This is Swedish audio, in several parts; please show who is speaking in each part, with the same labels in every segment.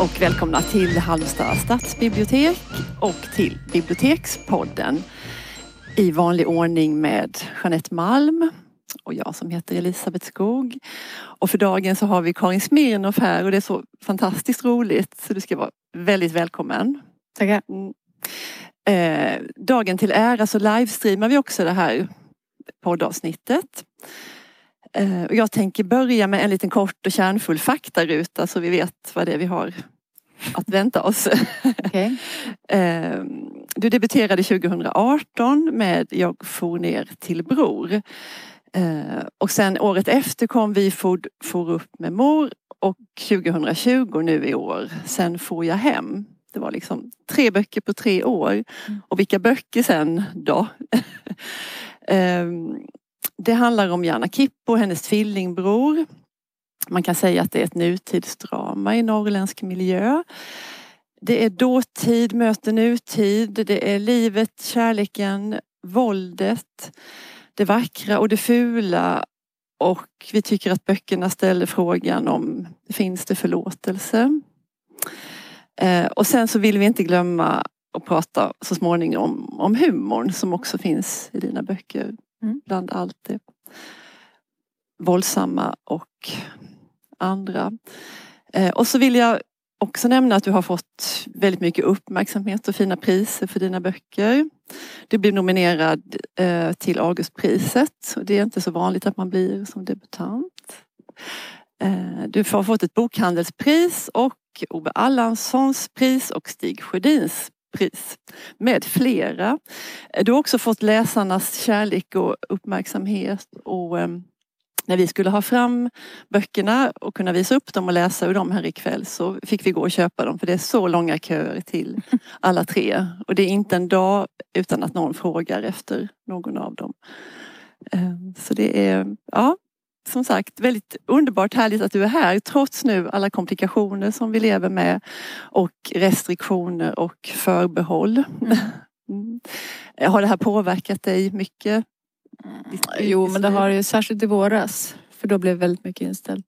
Speaker 1: Och välkomna till Halmstad stadsbibliotek och till Bibliotekspodden i vanlig ordning med Jeanette Malm och jag som heter Elisabeth Skog. Och för dagen så har vi Karin Smirnoff här och det är så fantastiskt roligt så du ska vara väldigt välkommen.
Speaker 2: Tackar.
Speaker 1: Mm. Eh, dagen till ära så livestreamar vi också det här poddavsnittet. Eh, och jag tänker börja med en liten kort och kärnfull faktaruta så vi vet vad det är vi har att vänta oss.
Speaker 2: Okay.
Speaker 1: Eh, du debuterade 2018 med Jag for ner till Bror. Eh, och sen året efter kom Vi for, for upp med mor och 2020 nu i år, Sen for jag hem. Det var liksom tre böcker på tre år. Mm. Och vilka böcker sen då? Det handlar om Jana Kippo och hennes tvillingbror. Man kan säga att det är ett nutidsdrama i norrländsk miljö. Det är dåtid möter nutid. Det är livet, kärleken, våldet, det vackra och det fula. Och vi tycker att böckerna ställer frågan om finns det förlåtelse? Eh, och sen så vill vi inte glömma att prata så småningom om humorn som också finns i dina böcker. Mm. Bland allt det våldsamma och andra. Eh, och så vill jag också nämna att du har fått väldigt mycket uppmärksamhet och fina priser för dina böcker. Du blev nominerad eh, till Augustpriset och det är inte så vanligt att man blir som debutant. Eh, du har fått ett bokhandelspris och Ove Allanssons pris och Stig Sjödins pris med flera. Du har också fått läsarnas kärlek och uppmärksamhet och ehm, när vi skulle ha fram böckerna och kunna visa upp dem och läsa ur dem här ikväll så fick vi gå och köpa dem för det är så långa köer till alla tre. Och det är inte en dag utan att någon frågar efter någon av dem. Ehm, så det är, ja, som sagt väldigt underbart härligt att du är här trots nu alla komplikationer som vi lever med och restriktioner och förbehåll. Mm. Mm. Har det här påverkat dig mycket?
Speaker 2: Mm. Jo men det har ju särskilt i våras för då blev väldigt mycket inställt.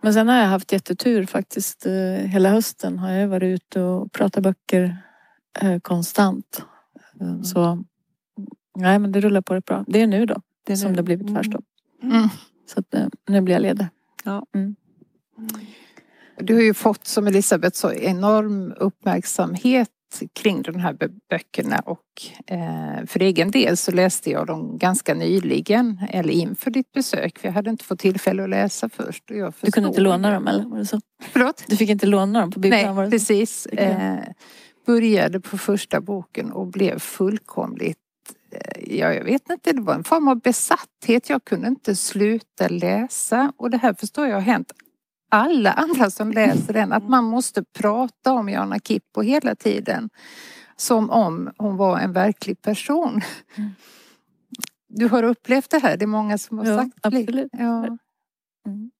Speaker 2: Men sen har jag haft jättetur faktiskt. Eh, hela hösten har jag varit ute och pratat böcker eh, konstant. Mm. Så nej men det rullar på rätt bra. Det är nu då det är som nu. det blivit tvärstopp. Mm. Så att, eh, nu blir jag ledig. Ja. Mm.
Speaker 3: Du har ju fått som Elisabeth så enorm uppmärksamhet kring de här böckerna och eh, för egen del så läste jag dem ganska nyligen eller inför ditt besök för jag hade inte fått tillfälle att läsa först. Och jag
Speaker 2: du kunde inte låna dem eller var det så?
Speaker 3: Förlåt?
Speaker 2: Du fick inte låna dem på bibblan?
Speaker 3: Nej precis. Eh, började på första boken och blev fullkomligt ja, jag vet inte, det var en form av besatthet. Jag kunde inte sluta läsa och det här förstår jag har hänt alla andra som läser den. Att man måste prata om Jana Kippo hela tiden. Som om hon var en verklig person. Du har upplevt det här, det är många som har
Speaker 2: ja,
Speaker 3: sagt
Speaker 2: det.
Speaker 3: Ja. Mm.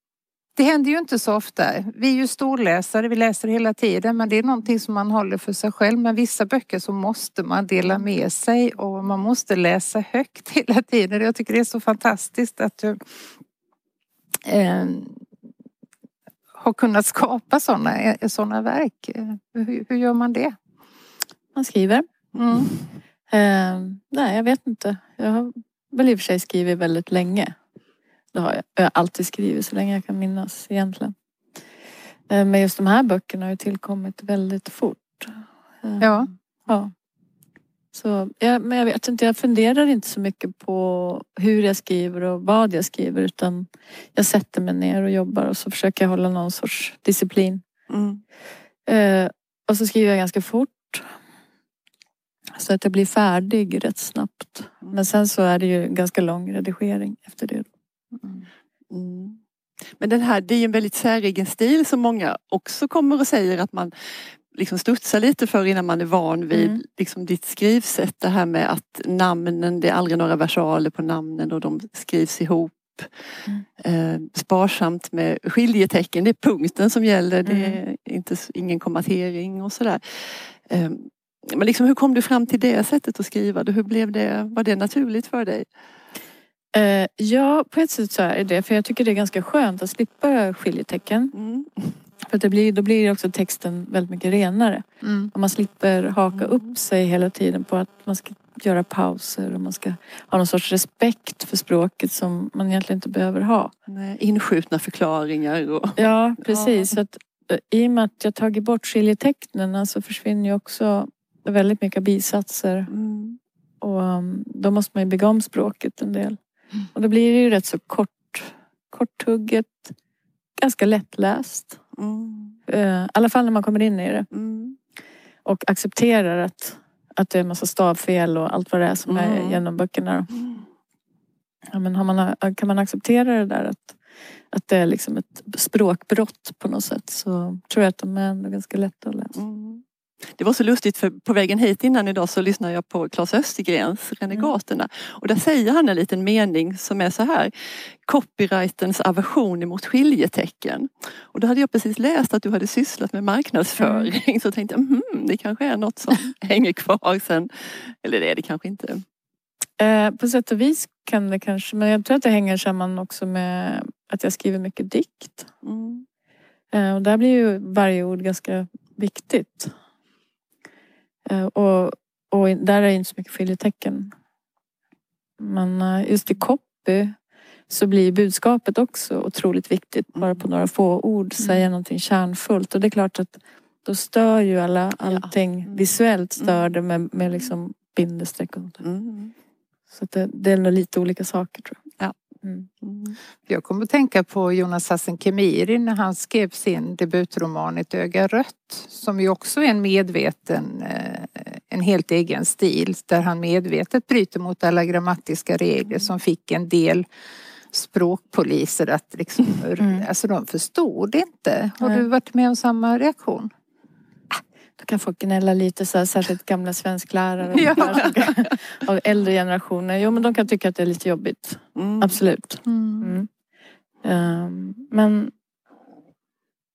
Speaker 3: Det händer ju inte så ofta. Vi är ju storläsare, vi läser hela tiden men det är någonting som man håller för sig själv. Men vissa böcker så måste man dela med sig och man måste läsa högt hela tiden. Jag tycker det är så fantastiskt att du eh, har kunnat skapa sådana eh, såna verk. Hur, hur, gör man det?
Speaker 2: Man skriver. Mm. Eh, nej, jag vet inte. Jag har väl i och för sig skrivit väldigt länge. Det har jag. Jag har alltid skrivit så länge jag kan minnas egentligen. Eh, men just de här böckerna har ju tillkommit väldigt fort.
Speaker 3: Eh, ja.
Speaker 2: ja. Så, ja, men jag vet inte, jag funderar inte så mycket på hur jag skriver och vad jag skriver utan jag sätter mig ner och jobbar och så försöker jag hålla någon sorts disciplin. Mm. Eh, och så skriver jag ganska fort. Så att jag blir färdig rätt snabbt. Men sen så är det ju ganska lång redigering efter det.
Speaker 1: Mm. Men den här, det är ju en väldigt säregen stil som många också kommer och säger att man liksom studsar lite för innan man är van vid mm. liksom ditt skrivsätt. Det här med att namnen, det är aldrig några versaler på namnen och de skrivs ihop. Mm. Eh, sparsamt med skiljetecken, det är punkten som gäller, det är mm. inte, ingen kommatering och sådär. Eh, men liksom, hur kom du fram till det sättet att skriva? Hur blev det, var det naturligt för dig?
Speaker 2: Eh, ja, på ett sätt så är det för jag tycker det är ganska skönt att slippa skiljetecken. Mm. För det blir, då blir också texten väldigt mycket renare.
Speaker 3: Mm.
Speaker 2: Och man slipper haka
Speaker 1: Mm.
Speaker 2: upp sig hela tiden på att man ska göra pauser och man ska ha någon sorts respekt för språket som man egentligen inte behöver ha.
Speaker 1: Nej, Inskjutna förklaringar och...
Speaker 2: Ja, precis. Så att, eh, I och med att jag tagit bort skiljetecknen så försvinner ju också väldigt mycket bisatser.
Speaker 1: Mm.
Speaker 2: Och um, då måste man ju bygga om språket en del. Och då blir det ju rätt så kort, korthugget, ganska lättläst.
Speaker 1: Mm.
Speaker 2: Eh, I alla fall när man kommer in i det.
Speaker 1: Mm.
Speaker 2: Och accepterar att, att det är en massa stavfel och allt vad det är som är
Speaker 1: Mm.
Speaker 2: genom böckerna.
Speaker 1: Mm.
Speaker 2: Ja, men man, kan man acceptera det där att, att det är liksom ett språkbrott på något sätt så tror jag att de är ändå ganska lätta att läsa.
Speaker 1: Mm. Det var så lustigt för på vägen hit innan idag så lyssnade jag på Claes Östergrens Renegaterna och där säger han en liten mening som är så här Copyrightens aversion emot skiljetecken. Och då hade jag precis läst att du hade sysslat med marknadsföring så tänkte jag mhm, det kanske är något som hänger kvar sen. Eller det är det kanske inte.
Speaker 2: Eh, på sätt och vis kan det kanske, men jag tror att det hänger samman också med att jag skriver mycket dikt.
Speaker 1: Mm.
Speaker 2: Eh, och där blir ju varje ord ganska viktigt. Eh, och, och där är det inte så mycket skiljetecken. Men eh, just i copy så blir budskapet också otroligt viktigt. Bara på några få ord säga någonting kärnfullt. Och det är klart att då stör ju alla allting
Speaker 1: Mm.
Speaker 2: visuellt stör det med, med liksom bindestreck och sånt.
Speaker 1: Mm.
Speaker 2: Så det, det är nog lite olika saker tror jag. Mm.
Speaker 1: Mm.
Speaker 3: Jag kommer att tänka på Jonas Hassan Khemiri när han skrev sin debutroman Ett öga rött som ju också är en medveten, eh, en helt egen stil där han medvetet bryter mot alla grammatiska regler som fick en del språkpoliser att liksom,
Speaker 2: Mm.
Speaker 3: alltså de förstod inte. Har du varit med om samma reaktion?
Speaker 2: Kan folk gnälla lite, så här, särskilt gamla svensklärare och,
Speaker 3: Ja.
Speaker 2: och äldre generationer. Jo men de kan tycka att det är lite jobbigt.
Speaker 1: Mm.
Speaker 2: Absolut. Mm. Ehm, men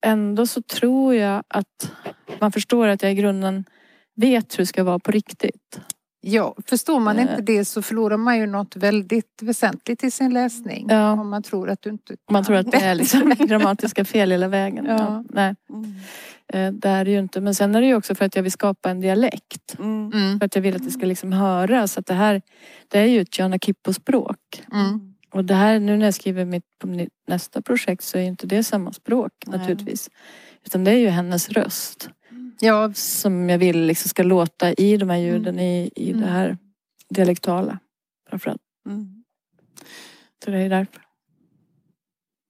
Speaker 2: ändå så tror jag att man förstår att jag i grunden vet hur det ska vara på riktigt.
Speaker 3: Ja, förstår man
Speaker 2: Eh.
Speaker 3: inte det så förlorar man ju något väldigt väsentligt i sin läsning.
Speaker 2: Ja.
Speaker 3: Om man tror att du inte
Speaker 2: Man tror att det är
Speaker 3: kan
Speaker 2: liksom grammatiska fel hela vägen.
Speaker 3: Ja.
Speaker 2: Ja, nej,
Speaker 1: Mm.
Speaker 2: eh, det är det ju inte. Men sen är det ju också för att jag vill skapa en dialekt.
Speaker 1: Mm.
Speaker 3: Mm.
Speaker 2: För att jag vill att det ska liksom höras. Att det här, det är ju ett Jana Kippo-språk.
Speaker 3: Mm.
Speaker 2: Och det här, nu när jag skriver mitt, nästa projekt så är inte det samma språk
Speaker 1: Nej.
Speaker 2: naturligtvis. Utan det är ju hennes röst.
Speaker 3: Ja,
Speaker 2: Som jag vill liksom ska låta i de här ljuden i, i
Speaker 3: Mm.
Speaker 2: det här dialektala. Framförallt.
Speaker 1: Mm.
Speaker 2: Så det är därför.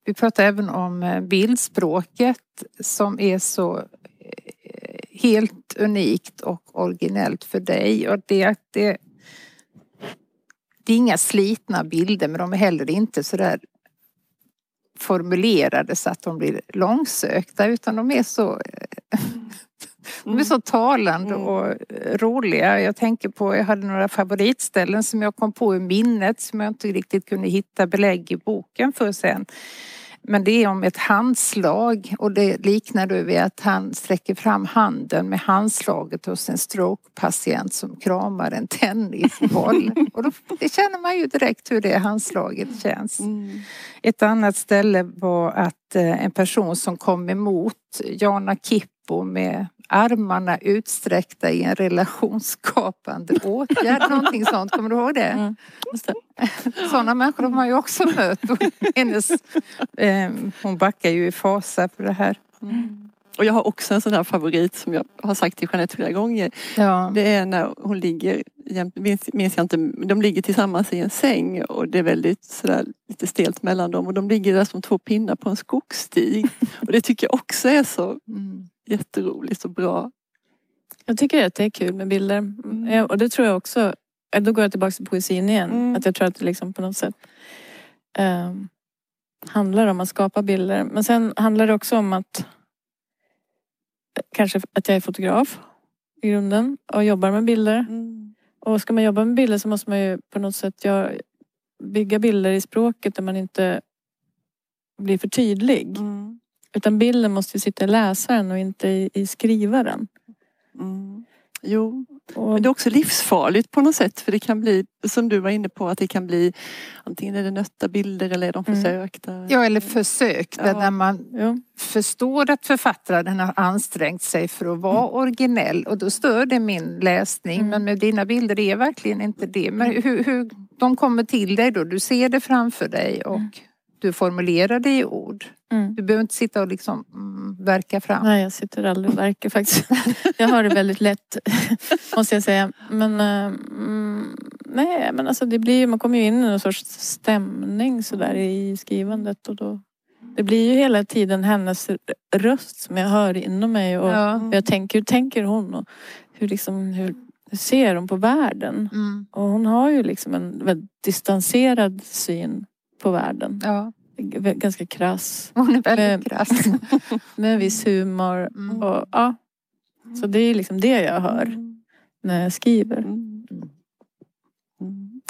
Speaker 3: Vi pratar även om eh, bildspråket som är så eh, helt unikt och originellt för dig. Och det, att det, det är inga slitna bilder men de är heller inte så där formulerade så att de blir långsökta utan de är så eh, de är så talande
Speaker 1: Mm.
Speaker 3: och eh, roliga. Jag tänker på, jag hade några favoritställen som jag kom på i minnet som jag inte riktigt kunde hitta belägg i boken för sen. Men det är om ett handslag och det liknar då vid att han sträcker fram handen med handslaget hos en strokepatient som kramar en tennisboll. och då, det känner man ju direkt hur det handslaget känns.
Speaker 1: Mm.
Speaker 3: Ett annat ställe var att eh, en person som kom emot Jana Kippo med armarna utsträckta i en relationsskapande åtgärd. Någonting sånt, kommer du ihåg det?
Speaker 2: Mm, det.
Speaker 3: Sådana människor har man ju också mött. Hennes, eh, hon backar ju i fasa för det här.
Speaker 1: Mm. Och jag har också en sån här favorit som jag har sagt till Jeanette flera gånger.
Speaker 3: Ja.
Speaker 1: Det är när hon ligger, minns jag inte, de ligger tillsammans i en säng och det är väldigt sådär lite stelt mellan dem och de ligger där som två pinnar på en skogsstig. Och det tycker jag också är så
Speaker 3: Mm.
Speaker 1: Jätteroligt och bra.
Speaker 2: Jag tycker att det är kul med bilder.
Speaker 1: Mm.
Speaker 2: Och det tror jag också. Då går jag tillbaka till poesin igen.
Speaker 1: Mm.
Speaker 2: Att jag tror att det liksom på något sätt ehm, handlar om att skapa bilder. Men sen handlar det också om att kanske att jag är fotograf i grunden och jobbar med bilder.
Speaker 1: Mm.
Speaker 2: Och ska man jobba med bilder så måste man ju på något sätt göra, bygga bilder i språket där man inte blir för tydlig.
Speaker 1: Mm.
Speaker 2: Utan bilden måste ju sitta i läsaren och inte i, i skrivaren.
Speaker 1: Mm. Jo,
Speaker 2: Och,
Speaker 1: Men det är också livsfarligt på något sätt för det kan bli, som du var inne på, att det kan bli antingen är det nötta bilder eller är de
Speaker 2: Mm.
Speaker 1: försökta.
Speaker 3: Ja, eller försök där
Speaker 1: Ja.
Speaker 3: när man
Speaker 2: ja.
Speaker 3: förstår att författaren har ansträngt sig för att vara originell och då stör det min läsning.
Speaker 2: Mm.
Speaker 3: Men med dina bilder är verkligen inte det. Men hur, hur de kommer till dig då? Du ser det framför dig och du formulerar det i ord.
Speaker 2: Mm.
Speaker 3: Du behöver inte sitta och liksom mm, verka fram.
Speaker 2: Nej, jag sitter aldrig och verkar faktiskt. Jag har det väldigt lätt, måste jag säga. Men eh, mm, nej, men alltså det blir man kommer ju in i någon sorts stämning sådär i skrivandet och då det blir ju hela tiden hennes röst som jag hör inom mig och
Speaker 3: Ja.
Speaker 2: jag tänker, hur tänker hon och hur liksom, hur, hur ser hon på världen?
Speaker 3: Mm.
Speaker 2: Och hon har ju liksom en väldigt distanserad syn på världen.
Speaker 3: ja,
Speaker 2: Ganska krass.
Speaker 3: hon är väldigt
Speaker 2: Men-
Speaker 3: krass.
Speaker 2: Med en viss humor.
Speaker 3: Mm.
Speaker 2: Och, ja. Så det är liksom det jag hör
Speaker 1: Mm.
Speaker 2: när jag skriver.
Speaker 1: Mm. Mm.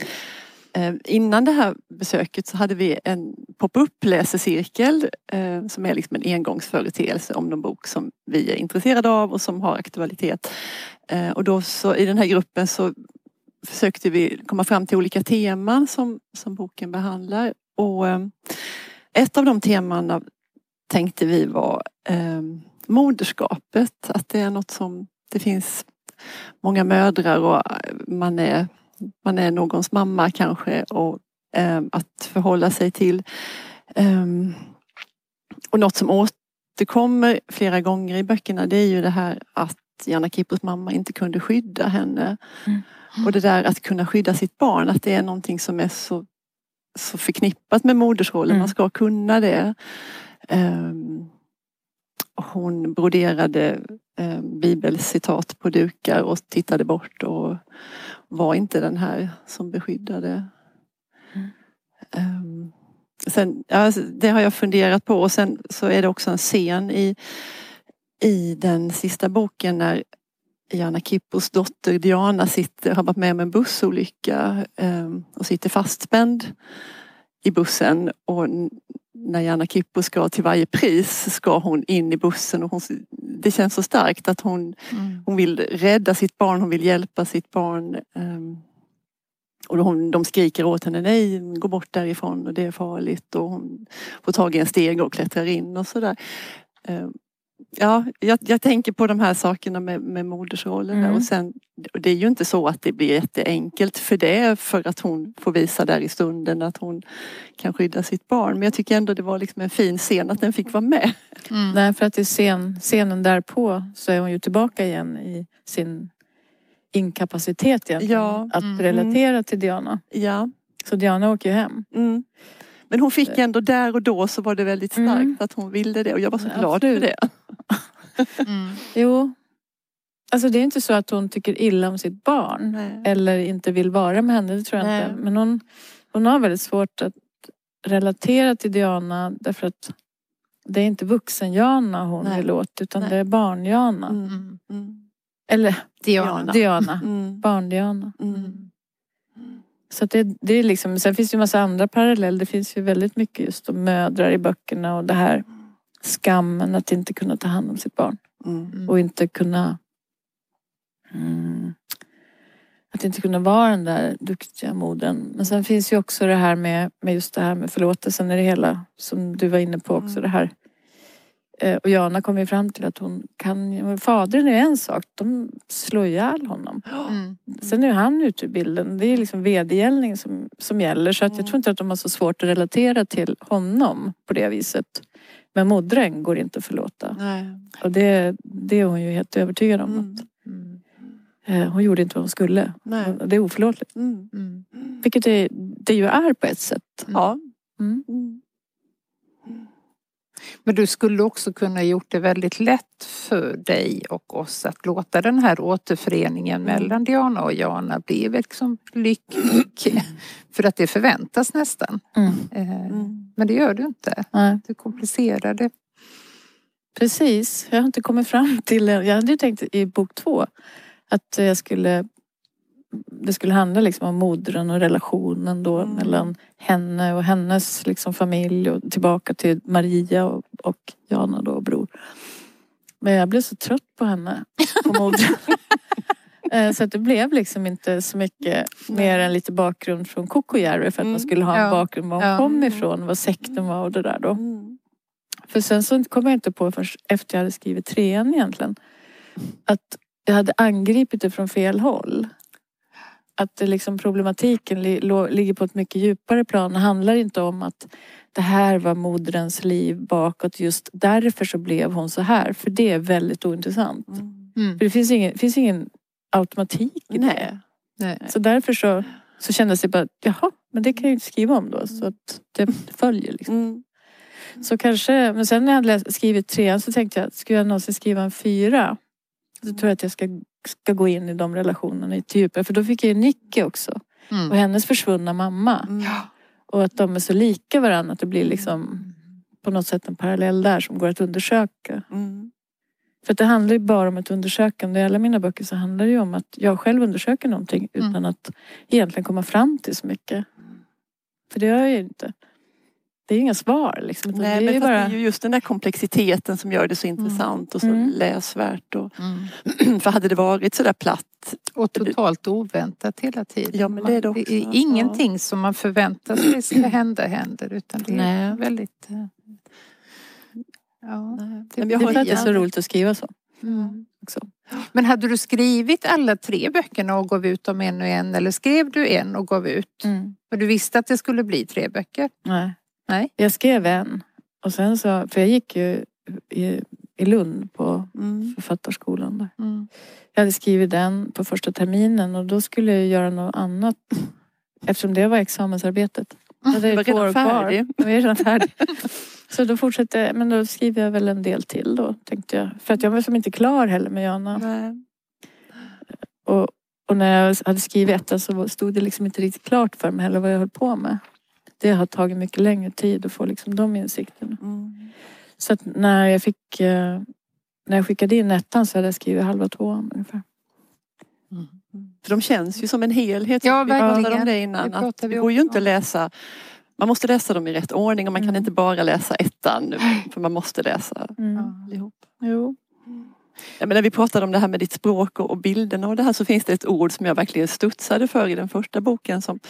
Speaker 1: Eh, Innan det här besöket så hade vi en pop-up läsecirkel eh, som är liksom en engångsföreteelse om någon bok som vi är intresserade av och som har aktualitet. Eh, Och då så i den här gruppen så försökte vi komma fram till olika teman som, som boken behandlar. Och eh, ett av de temana tänkte vi var eh, moderskapet. Att det är något som det finns många mödrar och man är, man är någons mamma kanske och eh, att förhålla sig till. ehm, och något som återkommer flera gånger i böckerna det är ju det här att Jana Kippos mamma inte kunde skydda henne.
Speaker 2: Mm.
Speaker 1: Och det där att kunna skydda sitt barn, att det är någonting som är så, så förknippat med modersrollen.
Speaker 2: Mm.
Speaker 1: Man ska kunna det. Ehm, hon broderade eh, bibelcitat på dukar och tittade bort och var inte den här som beskyddade.
Speaker 2: Mm.
Speaker 1: Ehm, sen, ja, alltså, det har jag funderat på och sen så är det också en scen i, i den sista boken när Jana Kippos dotter Diana sitter, har varit med om en bussolycka ehm, och sitter fastspänd i bussen och när Jana Kippo ska till varje pris ska hon in i bussen och hon, det känns så starkt att hon,
Speaker 3: Mm.
Speaker 1: hon vill rädda sitt barn, hon vill hjälpa sitt barn. ehm, och hon, de skriker åt henne, nej gå bort därifrån och det är farligt och hon får tag i en steg och klättrar in och sådär. Ja, jag, jag tänker på de här sakerna med, med modersrollen där.
Speaker 2: Mm.
Speaker 1: och sen och det är ju inte så att det blir jätteenkelt för det för att hon får visa där i stunden att hon kan skydda sitt barn. Men jag tycker ändå det var liksom en fin scen att den fick vara med.
Speaker 3: Mm.
Speaker 2: Nej, för att i scen, scenen därpå så är hon ju tillbaka igen i sin inkapacitet egentligen.
Speaker 1: Ja.
Speaker 2: Att
Speaker 3: Mm.
Speaker 2: relatera till Diana.
Speaker 1: Ja.
Speaker 2: Så Diana åker ju hem.
Speaker 1: Mm. Men hon fick ändå där och då så var det väldigt starkt
Speaker 2: Mm.
Speaker 1: att hon ville det och jag var så
Speaker 2: Ja,
Speaker 1: glad för
Speaker 2: absolut.
Speaker 1: det.
Speaker 3: Mm.
Speaker 2: Jo. Alltså det är inte så att hon tycker illa om sitt barn.
Speaker 1: Nej.
Speaker 2: Eller inte vill vara med henne, det tror jag
Speaker 1: Nej.
Speaker 2: inte. Men hon, hon har väldigt svårt att relatera till Diana därför att det är inte vuxen-Jana hon
Speaker 1: Nej.
Speaker 2: vill åt utan
Speaker 1: Nej.
Speaker 2: det är barn-Jana.
Speaker 1: Mm.
Speaker 3: Mm.
Speaker 1: Mm.
Speaker 2: Eller
Speaker 3: Diana.
Speaker 2: Diana.
Speaker 1: Mm.
Speaker 2: Barn-Diana.
Speaker 1: Mm.
Speaker 2: Så det, det är liksom, sen finns det ju massa andra paralleller. Det finns ju väldigt mycket just om mödrar i böckerna och det här skammen att inte kunna ta hand om sitt barn.
Speaker 1: Mm.
Speaker 2: Och inte kunna mm, att inte kunna vara den där duktiga modern. Men sen finns ju också det här med, med just det här med förlåtelsen i det hela som du var inne på också
Speaker 1: Mm.
Speaker 2: det här. Eh, Och Jana kom ju fram till att hon kan, fadern är en sak, de slår ihjäl honom.
Speaker 3: Mm.
Speaker 2: Sen är han ute ur bilden. Det är liksom vedergällning som, som gäller. Så att jag
Speaker 1: Mm.
Speaker 2: tror inte att de har så svårt att relatera till honom på det viset. Men modern går inte att förlåta.
Speaker 1: Nej.
Speaker 2: Och det, det är hon ju helt övertygad om.
Speaker 1: Mm.
Speaker 2: Att,
Speaker 3: Mm.
Speaker 2: eh, hon gjorde inte vad hon skulle.
Speaker 1: Nej.
Speaker 2: Det är oförlåtligt.
Speaker 1: Mm.
Speaker 3: Mm.
Speaker 2: Vilket det, det ju är på ett sätt.
Speaker 1: Ja.
Speaker 2: Mm.
Speaker 1: Mm.
Speaker 3: Men du skulle också kunna gjort det väldigt lätt för dig och oss att låta den här återföreningen
Speaker 1: Mm.
Speaker 3: mellan Diana och Jana bli liksom lycklig. För att det förväntas nästan.
Speaker 2: Mm.
Speaker 3: Eh,
Speaker 1: Mm.
Speaker 3: Men det gör du inte.
Speaker 2: Nej,
Speaker 3: Du komplicerar det.
Speaker 2: precis. Jag har inte kommit fram till... Jag hade ju tänkt i bok två att jag skulle... Det skulle handla liksom om modern och relationen då
Speaker 1: Mm.
Speaker 2: mellan henne och hennes liksom familj och tillbaka till Maria och, och Jana då och bror. Men jag blev så trött på henne, på modern. Eh, Så att det blev liksom inte så mycket mer än lite bakgrund från Coco Jerry för att man
Speaker 1: Mm.
Speaker 2: skulle ha en
Speaker 3: Ja.
Speaker 2: bakgrund var hon
Speaker 3: Ja.
Speaker 2: kom ifrån, vad sekten var och det där då.
Speaker 1: Mm.
Speaker 2: För sen så kom jag inte på förrän efter jag hade skrivit trean egentligen. Att jag hade angripit det från fel håll. Att liksom problematiken li, lå- ligger på ett mycket djupare plan. Det handlar inte om att det här var moderns liv bakåt. Just därför så blev hon så här. För det är väldigt ointressant.
Speaker 1: Mm.
Speaker 3: Mm.
Speaker 2: För det finns ingen, finns ingen automatik i det.
Speaker 1: Nej.
Speaker 3: Nej.
Speaker 2: Så därför så, så kändes det bara, jaha, men det kan jag ju inte skriva om då. Så att det följer liksom.
Speaker 1: Mm.
Speaker 2: Så kanske, men sen när jag hade skrivit trean så tänkte jag, ska jag någonsin skriva en fyra? Så tror jag att jag ska, ska gå in i de relationerna lite djupare. För då fick jag ju Nicky också. Och
Speaker 3: Mm.
Speaker 2: hennes försvunna mamma.
Speaker 1: Mm.
Speaker 2: Och att de är så lika varandra att det blir liksom på något sätt en parallell där som går att undersöka.
Speaker 1: Mm.
Speaker 2: För att det handlar ju bara om ett undersökande. I alla mina böcker så handlar det ju om att jag själv undersöker någonting
Speaker 3: Mm.
Speaker 2: utan att egentligen komma fram till så mycket. För det gör jag ju inte. Det är ju inga svar liksom. utan
Speaker 1: Nej,
Speaker 2: det är
Speaker 1: men
Speaker 2: bara...
Speaker 1: det är ju just den där komplexiteten som gör det så intressant och så
Speaker 2: Mm.
Speaker 1: läsvärt. Och,
Speaker 3: Mm.
Speaker 1: för hade det varit sådär platt,
Speaker 3: Och totalt oväntat hela tiden.
Speaker 1: Ja, men det är det också.
Speaker 3: är ingenting som man förväntar sig ska hända händer utan det är
Speaker 2: Nej.
Speaker 3: väldigt... eh, Ja.
Speaker 1: nej.
Speaker 3: Det-
Speaker 1: Men
Speaker 2: Det
Speaker 1: jag har
Speaker 2: det är så roligt att skriva så.
Speaker 3: Mm.
Speaker 2: Också.
Speaker 3: Men hade du skrivit alla tre böckerna och gav ut dem en och en eller skrev du en och gav ut?
Speaker 2: Mm.
Speaker 3: Och du visste att det skulle bli tre böcker?
Speaker 2: Nej.
Speaker 3: Nej.
Speaker 2: Jag skrev en. Och sen så, för jag gick ju i, i Lund på
Speaker 1: Mm.
Speaker 2: författarskolan där.
Speaker 3: Mm.
Speaker 2: Jag hade skrivit den på första terminen och då skulle jag göra något annat. Eftersom det var examensarbetet. Jag hade
Speaker 1: Du var redan färdig.
Speaker 2: Jag var redan färdig. Så då fortsatte jag, men då skriver jag väl en del till då tänkte jag. För att jag var som inte klar heller med Jana.
Speaker 1: Nej.
Speaker 2: Och, och när jag hade skrivit ettan så stod det liksom inte riktigt klart för mig heller vad jag höll på med. Det har tagit mycket längre tid att få liksom de insikterna.
Speaker 1: Mm.
Speaker 2: Så att när jag fick eh, när jag skickade in ettan så hade jag skrivit halva tvåan ungefär.
Speaker 1: För de känns ju som en helhet.
Speaker 3: Ja,
Speaker 1: vi pratade om det
Speaker 3: Det
Speaker 1: innan.
Speaker 3: pratade
Speaker 1: Att det
Speaker 3: vi
Speaker 1: går ju inte att läsa man måste läsa dem i rätt ordning och man kan
Speaker 2: Mm.
Speaker 1: inte bara läsa ettan för man måste läsa
Speaker 2: Mm.
Speaker 1: allihop.
Speaker 2: Jo.
Speaker 1: Ja, men när vi pratade om det här med ditt språk och, och bilderna och det här så finns det ett ord som jag verkligen studsade för i den första boken som,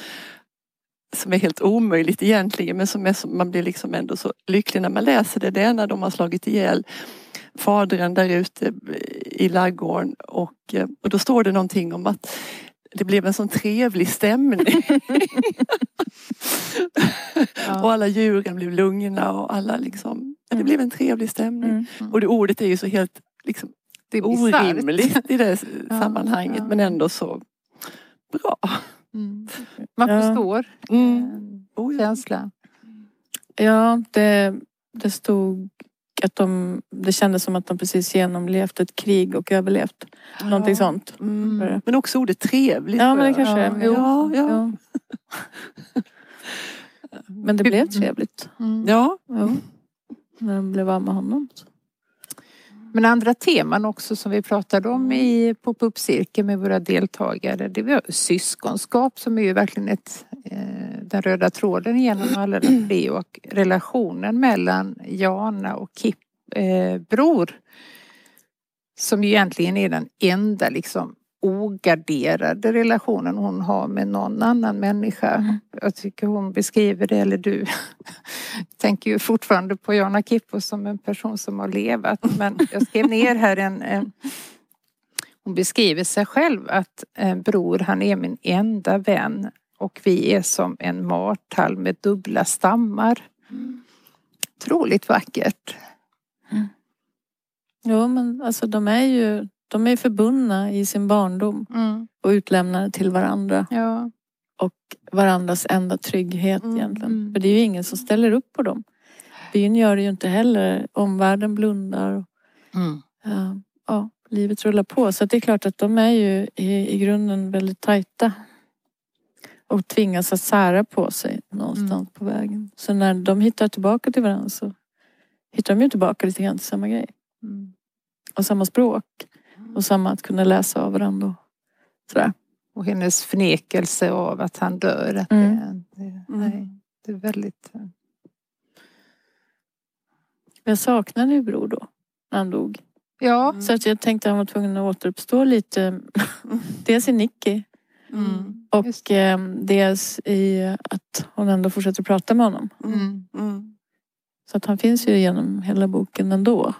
Speaker 1: som är helt omöjligt egentligen men som är, som man blir liksom ändå så lycklig när man läser det. Det är när de har slagit ihjäl fadern där ute i laggården och, och då står det någonting om att det blev en sån trevlig stämning. och alla djuren blev lugna och alla liksom, ja, det blev en trevlig stämning.
Speaker 2: Mm.
Speaker 1: Och det ordet är ju så helt liksom,
Speaker 3: Det
Speaker 1: orimligt i det
Speaker 3: Ja,
Speaker 1: sammanhanget men ändå så bra.
Speaker 3: Mm. Man
Speaker 2: Ja.
Speaker 3: förstår
Speaker 1: Mm.
Speaker 3: eh,
Speaker 1: Oh, ja.
Speaker 3: känslan.
Speaker 2: Ja, det, det stod att de, det kändes som att de precis genomlevt ett krig och överlevt. Någonting sånt.
Speaker 1: Mm. Men också ordet trevligt.
Speaker 2: Ja, men det kanske
Speaker 3: Ja,
Speaker 2: är. men-
Speaker 1: ja, ja.
Speaker 2: ja. Men det blev trevligt.
Speaker 3: Mm.
Speaker 1: Ja,
Speaker 2: Jo. När de blev av med honom.
Speaker 3: Men andra teman också som vi pratade om i pop-up-cirkeln med våra deltagare. Det var syskonskap som är ju verkligen ett, eh, den röda tråden genom alla de tre och relationen mellan Jana och Kip eh, bror. Som ju egentligen är den enda liksom ogarderade relationen hon har med någon annan människa.
Speaker 2: Mm.
Speaker 3: Jag tycker hon beskriver det, eller du tänker ju fortfarande på Jana Kippo som en person som har levat. Men jag skrev ner här en, en hon beskriver sig själv att eh, bror han är min enda vän och vi är som en martall med dubbla stammar. Otroligt vackert.
Speaker 2: Jo men alltså de är ju de är förbundna i sin barndom och utlämnade till varandra.
Speaker 3: Ja.
Speaker 2: Och varandras enda trygghet
Speaker 1: Mm,
Speaker 2: egentligen.
Speaker 3: mm.
Speaker 2: För det är ju ingen som ställer upp på dem. Byn gör det ju inte heller. Omvärlden blundar. Och, ja, ja, livet rullar på. Så det är klart att de är ju i, i grunden väldigt tajta. Och tvingas att sära på sig någonstans
Speaker 3: Mm.
Speaker 2: på vägen. Så när de hittar tillbaka till varandra så hittar de ju tillbaka lite grann till samma grej.
Speaker 3: Mm.
Speaker 2: Och samma språk. Och samma att kunna läsa av varandra. Och sådär.
Speaker 3: Och hennes förnekelse av att han dör. Att
Speaker 2: Mm.
Speaker 3: det, det, nej, det är väldigt...
Speaker 2: Jag saknade ju bror då. När han dog.
Speaker 3: Ja.
Speaker 2: Så att jag tänkte att han var tvungen att återuppstå lite. Dels i Nicky
Speaker 1: Mm.
Speaker 2: Och eh, dels i att hon ändå fortsätter prata med honom.
Speaker 1: Mm. Mm.
Speaker 2: Så att han finns ju genom hela boken ändå.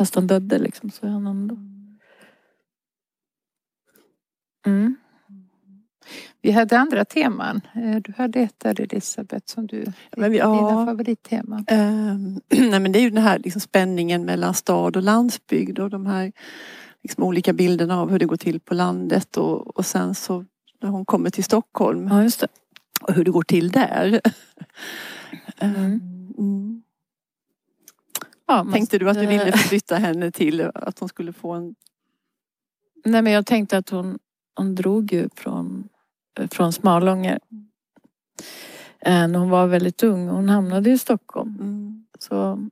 Speaker 2: Fast han dödde liksom så är han ändå. Mm.
Speaker 3: Vi hade andra teman. Eh, Du hade ett där Elisabeth som du,
Speaker 1: Men vi-
Speaker 3: dina
Speaker 1: ja.
Speaker 3: favoritteman.
Speaker 1: Ehm, nej men det är ju den här liksom spänningen mellan stad och landsbygd och de här liksom olika bilderna av hur det går till på landet och, och sen så när hon kommer till Stockholm
Speaker 2: Ja
Speaker 1: och hur det går till där.
Speaker 2: Mm.
Speaker 1: Mm.
Speaker 2: Ja, man-
Speaker 1: Tänkte du att du ville flytta henne till att hon skulle få en...
Speaker 2: Nej men jag tänkte att hon, hon drog ju från, från Smalånger. Eh, När hon var väldigt ung. Hon hamnade i Stockholm.
Speaker 1: Mm.
Speaker 2: Så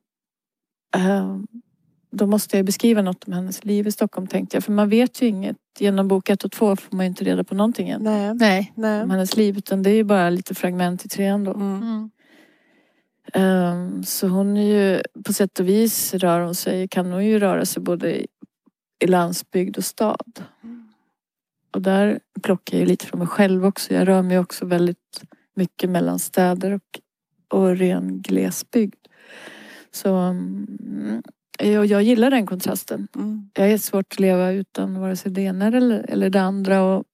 Speaker 2: eh, då måste jag beskriva något om hennes liv i Stockholm tänkte jag. För man vet ju inget. Genom bok ett och två får man ju inte reda på någonting än.
Speaker 1: Nej.
Speaker 3: Nej.
Speaker 1: Nej.
Speaker 2: Om hennes liv. Utan det är ju bara lite fragment i trean då.
Speaker 1: Mm.
Speaker 3: Mm.
Speaker 2: Ehm, Så hon är ju på sätt och vis rör hon sig, kan hon ju röra sig både i, landsbygd och stad. Och där plockar jag ju lite från mig själv också. Jag rör mig också väldigt mycket mellan städer och, och ren glesbygd. Så mm, jag, jag gillar den kontrasten.
Speaker 1: Mm.
Speaker 2: Jag är svårt att leva utan vare sig det ena eller, eller det andra. Och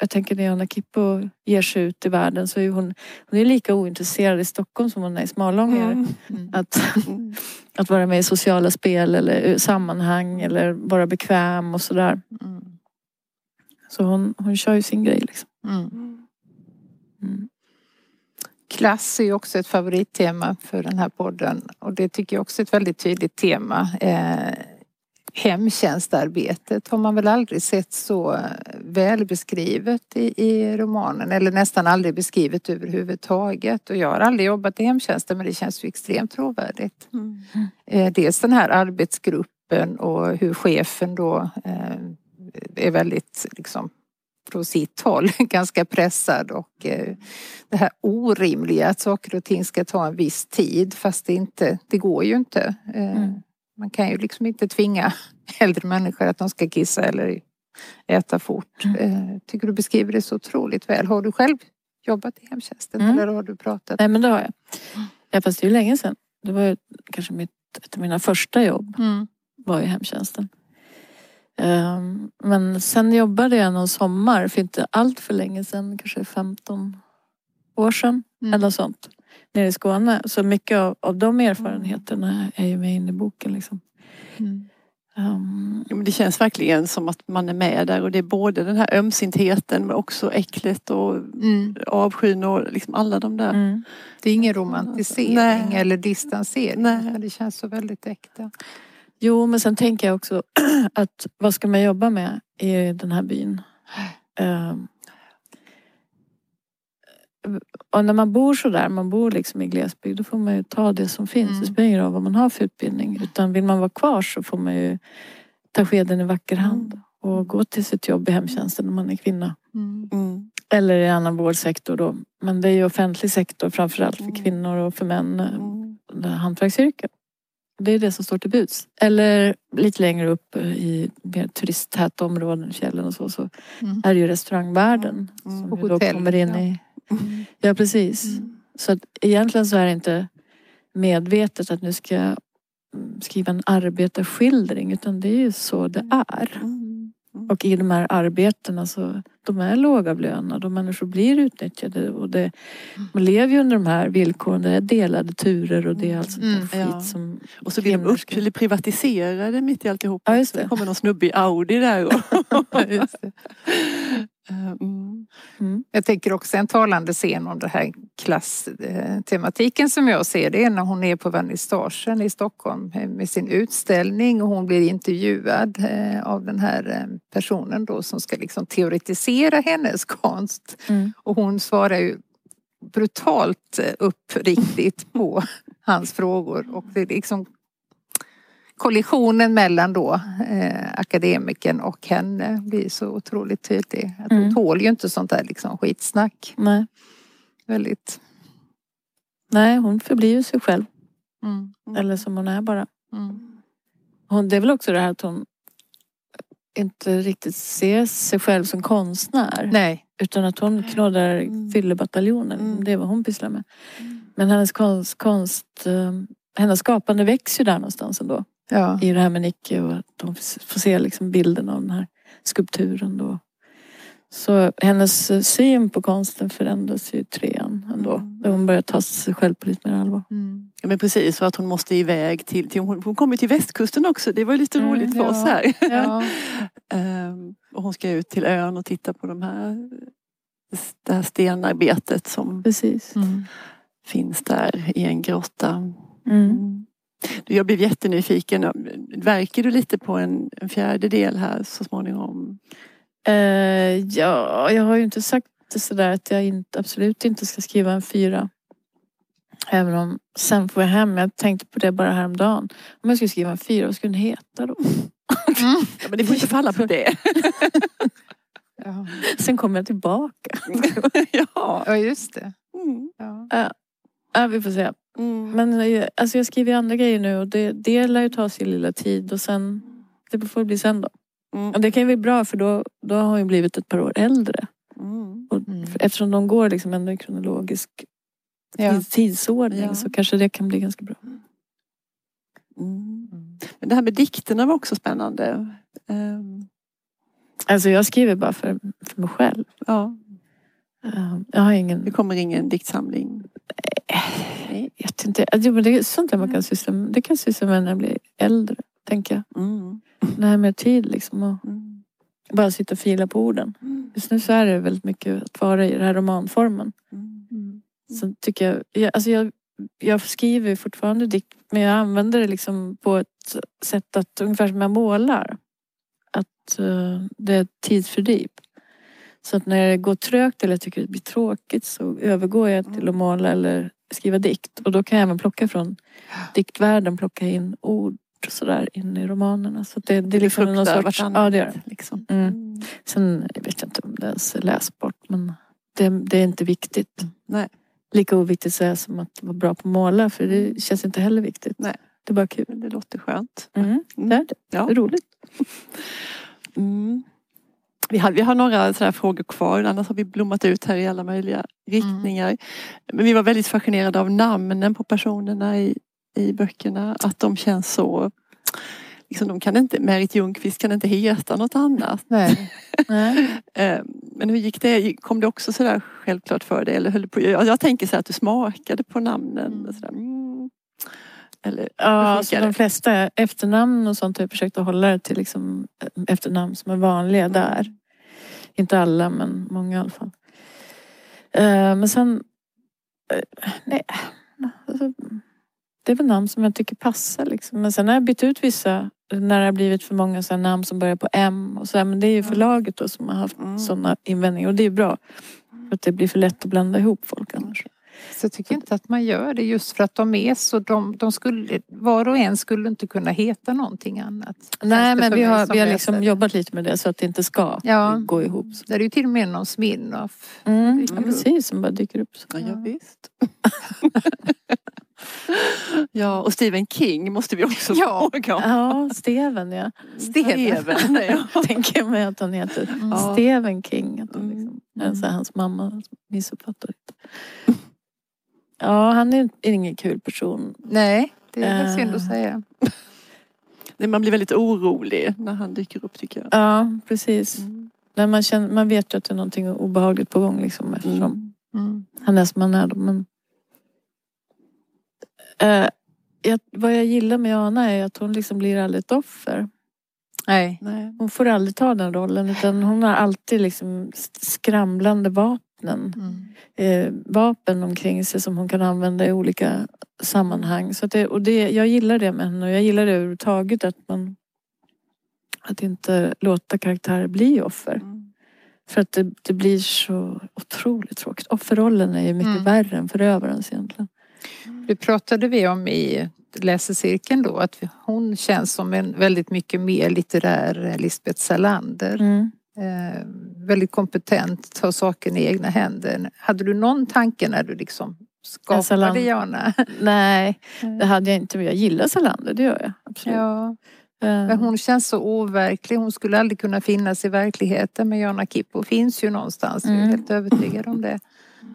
Speaker 2: jag tänker när Anna Kippo ger sig ut i världen så är hon, hon är lika ointresserad i Stockholm som hon är i Smalånger.
Speaker 1: Mm.
Speaker 3: Mm.
Speaker 2: Att, att vara med i sociala spel eller sammanhang eller vara bekväm och sådär.
Speaker 3: Mm.
Speaker 2: Så hon, hon kör ju sin grej liksom.
Speaker 3: Mm.
Speaker 2: Mm.
Speaker 3: Klass är ju också ett favorittema för den här podden och det tycker jag också är ett väldigt tydligt tema. Eh, hemtjänstarbetet har man väl aldrig sett så väl beskrivet i, i romanen eller nästan aldrig beskrivet överhuvudtaget. Och jag har aldrig jobbat i hemtjänsten men det känns ju extremt trovärdigt.
Speaker 1: Mm.
Speaker 3: Eh, dels den här arbetsgruppen och hur chefen då eh, är väldigt liksom från sitt håll ganska pressad och eh, det här orimliga att saker och ting ska ta en viss tid fast det inte, det går ju inte.
Speaker 2: Mm.
Speaker 3: Man kan ju liksom inte tvinga äldre människor att de ska kissa eller äta fort.
Speaker 2: Mm.
Speaker 3: Eh, tycker du beskriver det så otroligt väl. Har du själv jobbat i hemtjänsten
Speaker 2: Mm.
Speaker 3: eller har du pratat?
Speaker 2: Nej men det har jag. Ja, fast det är ju länge sedan. Det var ju kanske mitt, ett av mina första jobb
Speaker 3: Mm.
Speaker 2: var i hemtjänsten. Ehm, men sen jobbade jag någon sommar för inte allt för länge sedan, kanske 15 år sedan
Speaker 3: Mm.
Speaker 2: eller sånt. Nere i Skåne. Så mycket av, av de erfarenheterna är ju med in i boken liksom.
Speaker 3: Mm.
Speaker 2: Ehm,
Speaker 1: Ja, men det känns verkligen som att man är med där och det är både den här ömsintheten men också äcklet och
Speaker 3: Mm.
Speaker 1: avskyn och liksom alla de där.
Speaker 2: mm.
Speaker 3: Det är ingen romantisering
Speaker 1: Nej.
Speaker 3: eller distansering.
Speaker 1: Nej.
Speaker 3: Det känns så väldigt äkta.
Speaker 2: Jo men sen tänker jag också att vad ska man jobba med i den här byn? Ehm, och när man bor så där, man bor liksom i glesbygd, då får man ju ta det som finns.
Speaker 3: Mm.
Speaker 2: Det spelar ingen roll vad man har för utbildning. Utan vill man vara kvar så får man ju ta skeden i vacker hand och gå till sitt jobb i hemtjänsten om man är kvinna.
Speaker 3: Mm.
Speaker 1: Mm.
Speaker 2: Eller i annan vårdsektor då. Men det är ju offentlig sektor framförallt för
Speaker 1: Mm.
Speaker 2: kvinnor och för män. eh,
Speaker 1: Mm.
Speaker 2: hantverksyrken. Det är det som står till buds. Eller lite längre upp eh, i mer turisttäta områden, fjällen och så, så
Speaker 3: Mm.
Speaker 2: är det ju restaurangvärlden
Speaker 1: Mm.
Speaker 2: som
Speaker 3: Och
Speaker 2: ju då
Speaker 3: hotell,
Speaker 2: kommer in
Speaker 3: ja.
Speaker 2: i...
Speaker 1: Mm.
Speaker 2: Ja precis.
Speaker 3: Mm.
Speaker 2: Så att egentligen så är det inte medvetet att nu ska jag mm, skriva en arbetarskildring utan det är ju så det är.
Speaker 1: Mm.
Speaker 2: Och i de här arbetena så de är lågavlönade och människor blir utnyttjade och det, man lever ju under de här villkoren. Det är delade turer och det är allt sånt
Speaker 3: Mm.
Speaker 2: skit
Speaker 1: Ja.
Speaker 2: som
Speaker 1: Och så blir de upp, eller privatiserade mitt i alltihop.
Speaker 2: Ja, just det.
Speaker 1: det kommer någon snubbe i Audi där. Och mm.
Speaker 2: mm,
Speaker 3: Jag tänker också en talande scen om den här klasstematiken som jag ser det är när hon är på vernissagen i Stockholm med sin utställning och hon blir intervjuad eh, av den här eh, personen då som ska liksom teoretisera hennes konst.
Speaker 2: mm,
Speaker 3: Och hon svarar ju brutalt eh, uppriktigt på hans frågor och det liksom kollisionen mellan då eh, akademikern och henne blir så otroligt tydlig. Att hon
Speaker 2: Mm.
Speaker 3: tål ju inte sånt där liksom skitsnack.
Speaker 2: nej,
Speaker 3: Väldigt.
Speaker 2: nej, hon förblir ju sig själv.
Speaker 3: Mm.
Speaker 2: Eller som hon är bara.
Speaker 3: Mm.
Speaker 2: hon, det är väl också det här att hon inte riktigt ser sig själv som konstnär.
Speaker 3: Nej.
Speaker 2: Utan att hon knådar
Speaker 1: Mm.
Speaker 2: fyllebataljonen.
Speaker 1: Mm.
Speaker 2: Det är vad hon pysslar med. Men hennes konst, konst eh, hennes skapande växer ju där någonstans ändå.
Speaker 3: Ja.
Speaker 2: I det här med Nicke och att hon får se liksom bilden av den här skulpturen då. Så hennes syn på konsten förändras ju i trean ändå.
Speaker 1: Mm.
Speaker 2: Där hon börjar ta sig själv på lite mer allvar.
Speaker 3: Mm.
Speaker 1: Ja, men precis, för att hon måste iväg till, till hon, hon kommer till västkusten också. Det var lite
Speaker 2: Mm,
Speaker 1: roligt för
Speaker 3: ja.
Speaker 1: oss här.
Speaker 3: Ja.
Speaker 1: Ehm, och hon ska ut till ön och titta på de här, det här stenarbetet som
Speaker 2: Precis.
Speaker 3: Mm.
Speaker 1: finns där i en grotta.
Speaker 2: Mm.
Speaker 1: Mm. Du, Jag blev jättenyfiken. Verkar du lite på en, en fjärdedel här så småningom?
Speaker 2: Eh, ja, jag har ju inte sagt det sådär att jag inte, absolut inte ska skriva en fyra. Även om sen får jag hem, jag tänkte på det bara häromdagen. Om jag skulle skriva en fyra, vad skulle den heta då?
Speaker 1: Ja, men det får inte falla på det.
Speaker 3: Ja.
Speaker 2: Sen kommer jag tillbaka.
Speaker 1: ja.
Speaker 3: ja, just det.
Speaker 1: Mm.
Speaker 3: Ja.
Speaker 2: Ja, vi får se.
Speaker 1: Mm.
Speaker 2: Men eh, alltså, jag skriver ju andra grejer nu och det, det lär ju ta sin lilla tid och sen det får bli sen då.
Speaker 1: Mm.
Speaker 2: Och det kan ju bli bra för då, då har ju blivit ett par år äldre.
Speaker 1: Mm.
Speaker 2: Och
Speaker 3: Mm.
Speaker 2: för- Eftersom de går liksom ändå i kronologisk
Speaker 3: Ja.
Speaker 2: tids- tidsordning
Speaker 1: Ja.
Speaker 2: så kanske det kan bli ganska bra.
Speaker 1: Mm. Men det här med dikterna var också spännande. Ehm,
Speaker 2: Alltså jag skriver bara för, för mig själv.
Speaker 1: ja,
Speaker 2: Eh, Jag har
Speaker 1: det
Speaker 2: det
Speaker 1: kommer ingen diktsamling.
Speaker 2: Jag vet inte. Alltså, men det är sånt där man kan syssla med. Det kan syssla med när jag blir äldre. Tänker jag.
Speaker 1: Mm.
Speaker 2: När jag har mer tid liksom. Och
Speaker 1: Mm.
Speaker 2: bara sitta och fila på orden.
Speaker 1: Mm.
Speaker 2: Just nu så är det väldigt mycket att vara i den här romanformen.
Speaker 1: Mm.
Speaker 3: Mm.
Speaker 2: Så tycker jag, jag, alltså jag, jag skriver fortfarande dikt men jag använder det liksom på ett sätt att ungefär som jag målar. Att eh, det är ett tidsfördriv. Så att när det går trögt eller jag tycker det blir tråkigt så övergår jag till att måla eller skriva dikt. Och då kan jag även plocka från diktvärlden, plocka in ord sådär in i romanerna. Så det, det är liksom någon sorts... Ja, det gör det.
Speaker 1: Liksom.
Speaker 2: Mm.
Speaker 1: Mm.
Speaker 2: Sen jag vet jag inte om det ens är läsbart men det, det är inte viktigt.
Speaker 1: Nej.
Speaker 2: Lika oviktigt så är som att vara bra på att måla för det känns inte heller viktigt.
Speaker 1: Nej.
Speaker 2: Det är bara kul.
Speaker 1: Det låter skönt.
Speaker 2: Mm.
Speaker 1: Mm.
Speaker 2: Det är det.
Speaker 1: Ja.
Speaker 2: Det är roligt.
Speaker 1: Mm. Vi, har, vi har några sådana frågor kvar, annars har vi blommat ut här i alla möjliga riktningar. Men vi var väldigt fascinerade av namnen på personerna i, i böckerna. Att de känns så... Liksom de kan inte, Märit Ljungqvist kan inte heta något annat.
Speaker 3: Nej.
Speaker 2: Nej.
Speaker 1: Eh, Men hur gick det? Kom det också sådär självklart för dig? Eller höll på, jag, tänker så att du smakade på namnen.
Speaker 3: Mm.
Speaker 1: Mm. Eller,
Speaker 2: Ja, alltså de flesta efternamn och sånt har jag försökt att hålla det till liksom efternamn som är vanliga där. Inte alla men många i alla fall. Eh, Men sen... eh, Nej. Alltså, det är väl namn som jag tycker passar liksom. Men sen har jag bytt ut vissa när det har blivit för många så namn som börjar på M och så här, Men det är ju förlaget då som har haft
Speaker 1: Mm.
Speaker 2: sådana invändningar och det är bra. För att det blir för lätt att blanda ihop folk annars.
Speaker 3: Så jag tycker inte att man gör det just för att de är så, de, de skulle, var och en skulle inte kunna heta någonting annat.
Speaker 2: Nej men vi har, vi har liksom jobbat lite med det så att det inte ska
Speaker 3: Ja.
Speaker 2: gå ihop.
Speaker 3: Det är ju till och med någon Smirnoff.
Speaker 2: Mm, ja, precis, som bara dyker upp. Så.
Speaker 1: Ja, ja, visst. ja, och Stephen King måste vi också
Speaker 3: Ja.
Speaker 1: fråga om.
Speaker 2: Ja, Steven ja.
Speaker 1: Steven. ja.
Speaker 2: Tänker mig att han heter.
Speaker 3: Mm.
Speaker 2: Stephen King. Att han
Speaker 1: Mm.
Speaker 2: liksom, mm. så här, hans mamma missuppfattar det. Ja, han är ingen kul person.
Speaker 3: Nej, det är väl synd att säga.
Speaker 1: Nej, Man blir väldigt orolig när han dyker upp tycker jag.
Speaker 2: Ja, precis.
Speaker 1: Mm.
Speaker 2: När man, känner, man vet ju att det är någonting obehagligt på gång liksom, eftersom
Speaker 3: Mm.
Speaker 2: han är som han är. Då, men, Eh, jag, vad jag gillar med Jana är att hon liksom blir aldrig ett offer.
Speaker 3: Nej.
Speaker 1: Nej.
Speaker 2: Hon får aldrig ta den rollen utan hon har alltid liksom skramlande vapnen.
Speaker 3: Mm.
Speaker 2: Eh, vapen omkring sig som hon kan använda i olika sammanhang. Så det, och det, jag gillar det med henne och jag gillar det överhuvudtaget att man att inte låta karaktärer bli offer.
Speaker 1: Mm.
Speaker 2: För att det, det blir så otroligt tråkigt. Offerrollen är ju mycket
Speaker 3: Mm.
Speaker 2: värre än förövarens egentligen.
Speaker 3: Det pratade vi om i läsecirkeln då att hon känns som en väldigt mycket mer litterär Lisbeth Salander.
Speaker 2: Mm.
Speaker 3: Eh, väldigt kompetent, tar saken i egna händer. Hade du någon tanke när du liksom skapade
Speaker 2: Salander.
Speaker 3: Jana?
Speaker 2: Nej, det hade jag inte. Men jag gillar Salander, det gör jag. Absolut.
Speaker 3: Ja. Men hon känns så overklig. Hon skulle aldrig kunna finnas i verkligheten. Men Jana Kippo finns ju någonstans. Jag är
Speaker 2: Mm.
Speaker 3: helt övertygad om det.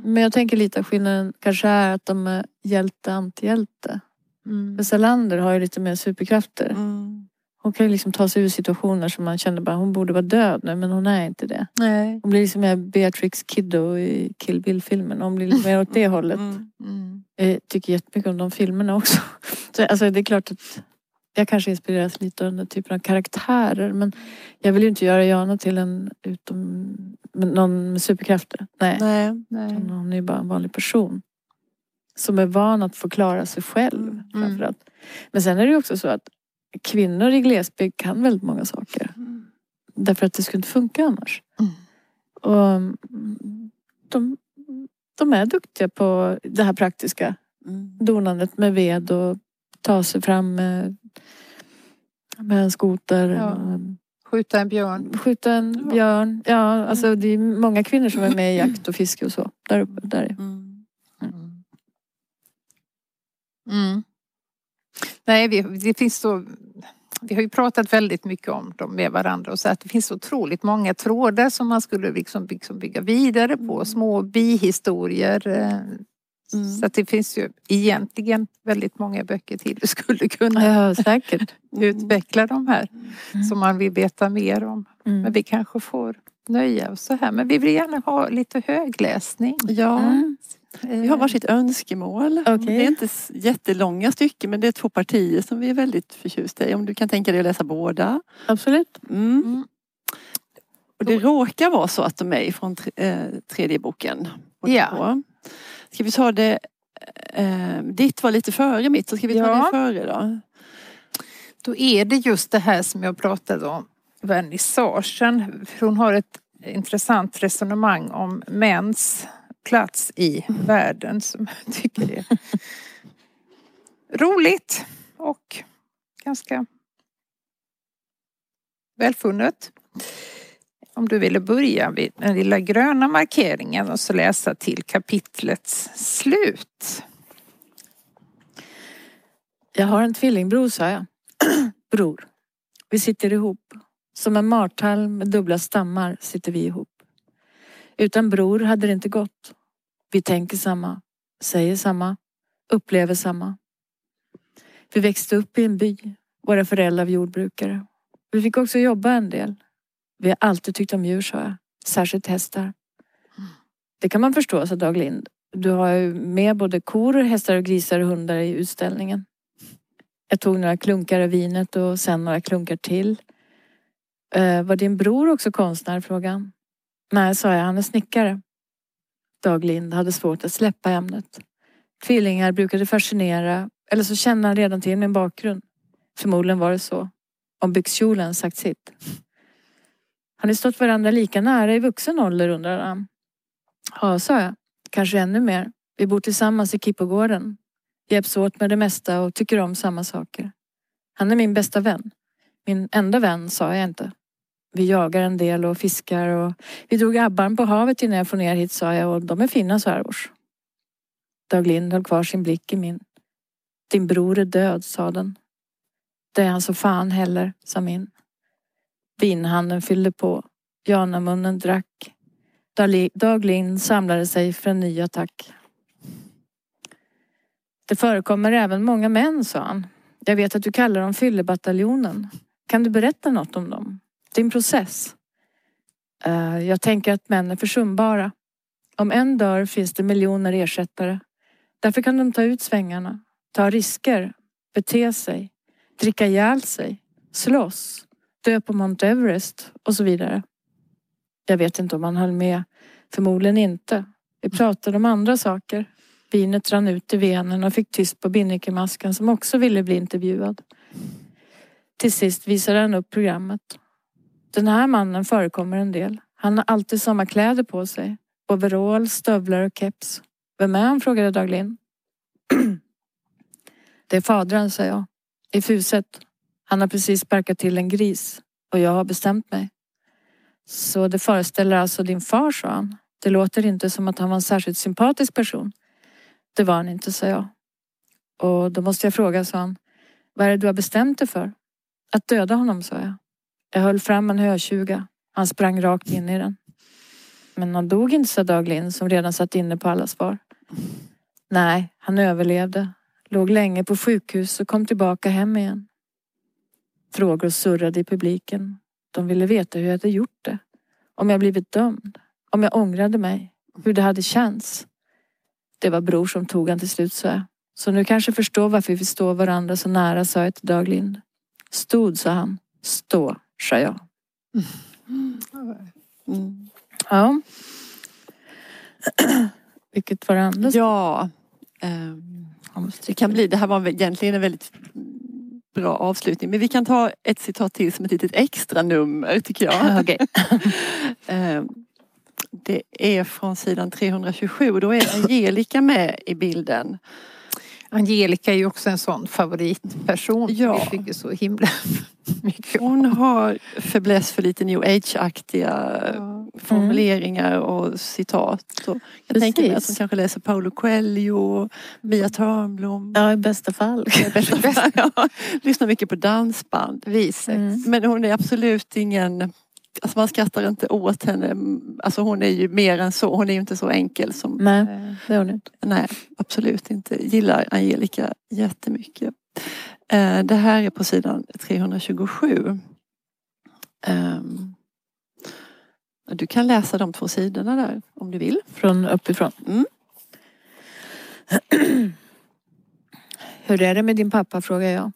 Speaker 2: Men jag tänker lite att skillnaden kanske är att de är hjälte antihjälte.
Speaker 3: Mm.
Speaker 2: För Salander har ju lite mer superkrafter.
Speaker 1: Mm.
Speaker 2: Hon kan ju liksom ta sig ur situationer som man känner bara hon borde vara död nu men hon är inte det.
Speaker 3: Nej.
Speaker 2: Hon blir liksom mer Beatrix Kiddo i Kill Bill-filmen. Hon blir lite mer åt det hållet.
Speaker 1: Mm.
Speaker 3: Mm.
Speaker 2: Jag tycker jättemycket om de filmerna också. Så, alltså, det är klart att jag kanske inspireras lite av den typen av karaktärer. Men jag vill ju inte göra Jana till en utom, någon med superkrafter. Nej.
Speaker 1: Nej.
Speaker 3: Nej.
Speaker 2: Hon är ju bara en vanlig person. Som är van att få klara sig själv.
Speaker 1: Mm.
Speaker 2: Framförallt. Men sen är det ju också så att kvinnor i glesbygd kan väldigt många saker. Därför att det skulle inte funka annars.
Speaker 3: Mm.
Speaker 2: Och mm, de, de är duktiga på det här praktiska.
Speaker 1: Mm.
Speaker 2: Donandet med ved och ta sig fram med, med en skoter.
Speaker 3: Ja. Skjuta en björn.
Speaker 2: Skjuta en björn. Ja, alltså det är många kvinnor som är med i jakt och fiske och så. Där uppe. Där. är-
Speaker 1: Mm.
Speaker 3: Nej, vi, det finns så... Vi har ju pratat väldigt mycket om dem med varandra och så att det finns otroligt många trådar som man skulle liksom, liksom bygga vidare på.
Speaker 1: Mm.
Speaker 3: Små bihistorier. eh,
Speaker 1: Mm.
Speaker 3: Så att det finns ju egentligen väldigt många böcker till du skulle kunna
Speaker 2: Ja, säkert.
Speaker 3: utveckla de här
Speaker 2: Mm.
Speaker 3: som man vill veta mer om. Men
Speaker 2: Mm.
Speaker 3: vi kanske får nöja oss så här. Men vi vill gärna ha lite högläsning.
Speaker 1: Ja,
Speaker 2: Mm.
Speaker 1: Vi har varsitt önskemål.
Speaker 2: Okej.
Speaker 1: Det är inte jättelånga stycken men det är två partier som vi är väldigt förtjusta i. Om du kan tänka dig att läsa båda.
Speaker 2: Absolut.
Speaker 1: Mm.
Speaker 3: Mm.
Speaker 1: Och det råkar vara så att de är från eh, tredje boken.
Speaker 3: Ja.
Speaker 1: två. Ska vi ta det, eh, ditt var lite före mitt så ska vi ta
Speaker 3: Ja.
Speaker 1: det före då.
Speaker 3: Då är det just det här som jag pratade om, vernissagen. Hon har ett intressant resonemang om mäns plats i världen som jag tycker är roligt och ganska välfunnet. Om du ville börja vid den lilla gröna markeringen och så läsa till kapitlets slut.
Speaker 2: Jag har en tvillingbror, sa jag. Bror. Vi sitter ihop. Som en martall med dubbla stammar sitter vi ihop. Utan bror hade det inte gått. Vi tänker samma, säger samma, upplever samma. Vi växte upp i en by. Våra föräldrar var jordbrukare. Vi fick också jobba en del. Vi har alltid tyckt om djur, sa jag. Särskilt hästar. Det kan man förstå, sa Dag Lind. Du har ju med både kor, hästar och grisar och hundar i utställningen. Jag tog några klunkar av vinet och sen några klunkar till. Eh, var din bror också konstnär? frågade han. Nej, sa jag, han är snickare. Dag Lind hade svårt att släppa ämnet. Tvillingar brukade fascinera, eller så kände han redan till min bakgrund. Förmodligen var det så. Om byxkjolen sagt sitt. Har ni stått varandra lika nära i vuxen ålder undrade han. Ja, sa jag. Kanske ännu mer. Vi bor tillsammans i Kippogården. Hjälps åt med det mesta och tycker om samma saker. Han är min bästa vän. Min enda vän sa jag inte. Vi jagar en del och fiskar och vi drog abborren på havet innan jag får ner hit sa jag och de är fina så här års. Dag Lind höll kvar sin blick i min. Din bror är död, sa den. Det är han så fan heller, sa min. Vinhanden fyllde på. Janamunnen drack. Dag Lind samlade sig för en ny attack. Det förekommer även många män, sa han. Jag vet att du kallar dem fyllebataljonen. Kan du berätta något om dem? Din process? Eh, jag tänker att män är försumbara. Om en dör finns det miljoner ersättare. Därför kan de ta ut svängarna, ta risker, bete sig, dricka ihjäl sig, slåss, dö på Mount Everest och så vidare. Jag vet inte om han höll med. Förmodligen inte. Vi pratade om andra saker. Vinet rann ut i venen och fick tyst på binnikemasken som också ville bli intervjuad. Till sist visade han upp programmet. Den här mannen förekommer en del. Han har alltid samma kläder på sig. Overall, stövlar och keps. Vem är han? frågade Daglin. Det är fadern, sa jag. I fuset. Han har precis sparkat till en gris. Och jag har bestämt mig. Så det föreställer alltså din far, sa han. Det låter inte som att han var en särskilt sympatisk person. Det var han inte, sa jag. Och då måste jag fråga, sa han. Vad är det du har bestämt dig för? Att döda honom, sa jag. Jag höll fram en hötjuga. Han sprang rakt in i den. Men han dog inte, sa Dag Lind som redan satt inne på alla svar. Nej, han överlevde. Låg länge på sjukhus och kom tillbaka hem igen. Frågor surrade i publiken. De ville veta hur jag hade gjort det. Om jag blivit dömd. Om jag ångrade mig. Hur det hade känts. Det var bror som tog han till slut, sa jag. Så nu kanske förstår varför vi står varandra så nära, sa jag till Dag Lind. Stod, sa han. Stå, sa jag.
Speaker 1: Mm.
Speaker 2: Ja. Vilket var det andra?
Speaker 1: Ja. ehm, det kan bli, det här var egentligen en väldigt bra avslutning. Men vi kan ta ett citat till som ett litet extra nummer tycker jag.
Speaker 2: Okej.
Speaker 1: Ehm, Det är från sidan 327 och då är Angelica med i bilden.
Speaker 3: Angelica är ju också en sån favoritperson.
Speaker 1: Ja.
Speaker 3: Vi tycker så himla mycket.
Speaker 1: Hon har fäbless för lite new age-aktiga
Speaker 3: Ja.
Speaker 1: formuleringar och citat. Och jag tänker mig att hon kanske läser Paolo Coelho, Mia Törnblom.
Speaker 2: Ja, i bästa fall.
Speaker 1: Ja, Lyssnar mycket på dansband.
Speaker 3: Vi sex.
Speaker 2: Mm.
Speaker 1: Men hon är absolut ingen Alltså man skrattar inte åt henne. Alltså hon är ju mer än så. Hon är ju inte så enkel som...
Speaker 2: Nej,
Speaker 3: Eh,
Speaker 2: det är hon inte.
Speaker 1: Nej, absolut inte. Gillar Angelica jättemycket. Eh, Det här är på sidan 327. Ehm, Du kan läsa de två sidorna där om du vill.
Speaker 2: Från uppifrån.
Speaker 1: Mm.
Speaker 2: Hur är det med din pappa, frågade jag.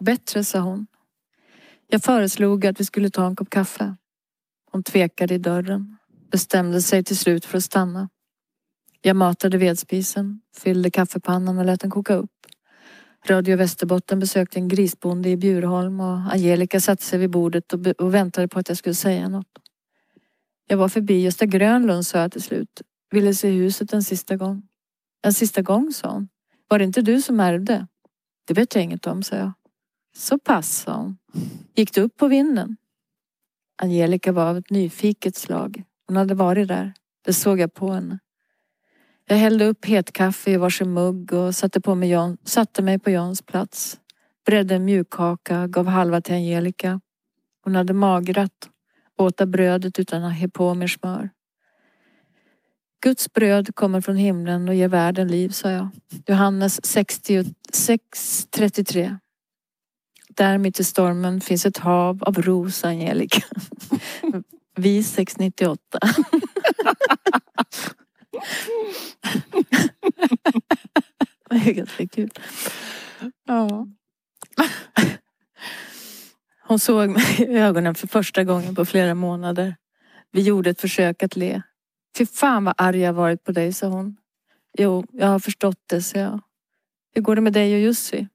Speaker 2: Bättre, sa hon. Jag föreslog att vi skulle ta en kopp kaffe. Hon tvekade i dörren. Bestämde sig till slut för att stanna. Jag matade vedspisen, fyllde kaffepannan och lät den koka upp. Radio Västerbotten besökte en grisbonde i Bjurholm och Angelica satte sig vid bordet och, be- och väntade på att jag skulle säga något. Jag var förbi Gösta Grönlund, sa jag till slut. Ville se huset en sista gång. En sista gång, sa hon. Var det inte du som ärvde? Det vet jag inget om, sa jag. Så pass, sa hon. Gick du upp på vinden? Angelica var av ett nyfiket slag. Hon hade varit där. Det såg jag på henne. Jag hällde upp hetkaffe i varsin mugg och satte, på mig John, satte mig på Johns plats. Bredde en mjukkaka, gav halva till Angelica. Hon hade magrat, åt av brödet utan att ha på mer smör. Guds bröd kommer från himlen och ger världen liv, sa jag. Johannes 66.33. Där mitt i stormen finns ett hav av ros, Angelica. Vi 698. Det är ganska kul.
Speaker 1: Ja.
Speaker 2: Hon såg mig i ögonen för första gången på flera månader. Vi gjorde ett försök att le. Fy fan vad arg jag varit på dig, sa hon. Jo, jag har förstått det, sa jag. Hur går det med dig och Jussi?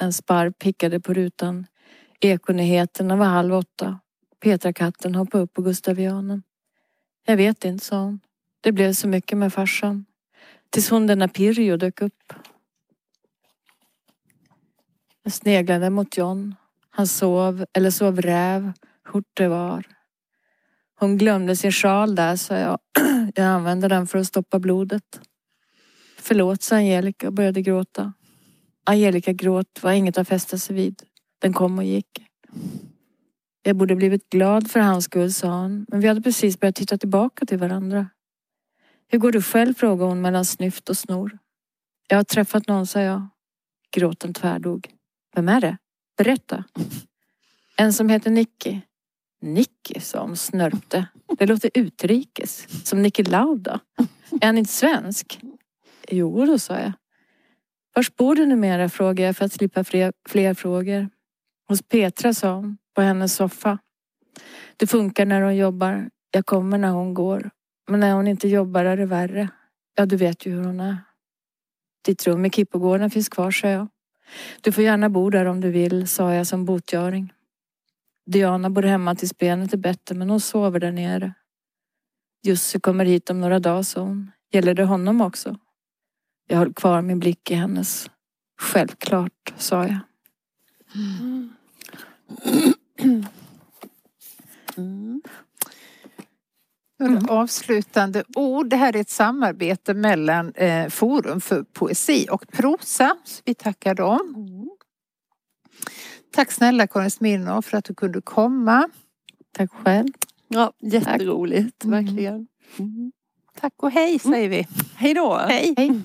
Speaker 2: En sparv pickade på rutan. Ekonyheterna var halv åtta. Petrakatten hoppade upp på Gustavianen. Jag vet inte, sa hon. Det blev så mycket med farsan. Tills hon den Pirjo dök upp. Jag sneglade mot John. Han sov, eller sov räv, hur det var. Hon glömde sin sjal där, sa jag. Jag använde den för att stoppa blodet. Förlåt, sa Angelica och började gråta. Angelica gråt var inget att fästa sig vid. Den kom och gick. Jag borde blivit glad för hans skull, sa hon. Men vi hade precis börjat titta tillbaka till varandra. Hur går du själv? frågade hon mellan snyft och snor. Jag har träffat någon, sa jag. Gråten tvärdog. Vem är det? Berätta. En som heter Nicky. Nicky, sa hon snörpte. Det låter utrikes. Som Nicky Lauda. Är han inte svensk? Jo, då sa jag. Var bor du numera? frågade jag för att slippa fler, fler frågor. Hos Petra, sa hon, på hennes soffa. Det funkar när hon jobbar. Jag kommer när hon går. Men när hon inte jobbar är det värre. Ja, du vet ju hur hon är. Ditt rum i Kippogården finns kvar, sa jag. Du får gärna bo där om du vill, sa jag som botgöring. Diana bor hemma tills benet är bättre, men hon sover där nere. Jussi kommer hit om några dagar, sa hon. Gäller det honom också? Jag höll kvar min blick i hennes. Självklart, sa jag.
Speaker 1: Mm.
Speaker 3: Några Avslutande ord. Det här är ett samarbete mellan eh, Forum för poesi och prosa. Vi tackar dem. Tack snälla Karin Smirnoff för att du kunde komma.
Speaker 2: Tack själv.
Speaker 1: Ja, jätteroligt,
Speaker 3: Mm.
Speaker 1: verkligen. Mm.
Speaker 3: Tack och hej säger vi.
Speaker 1: Hej då!
Speaker 3: Hej.
Speaker 2: Hej.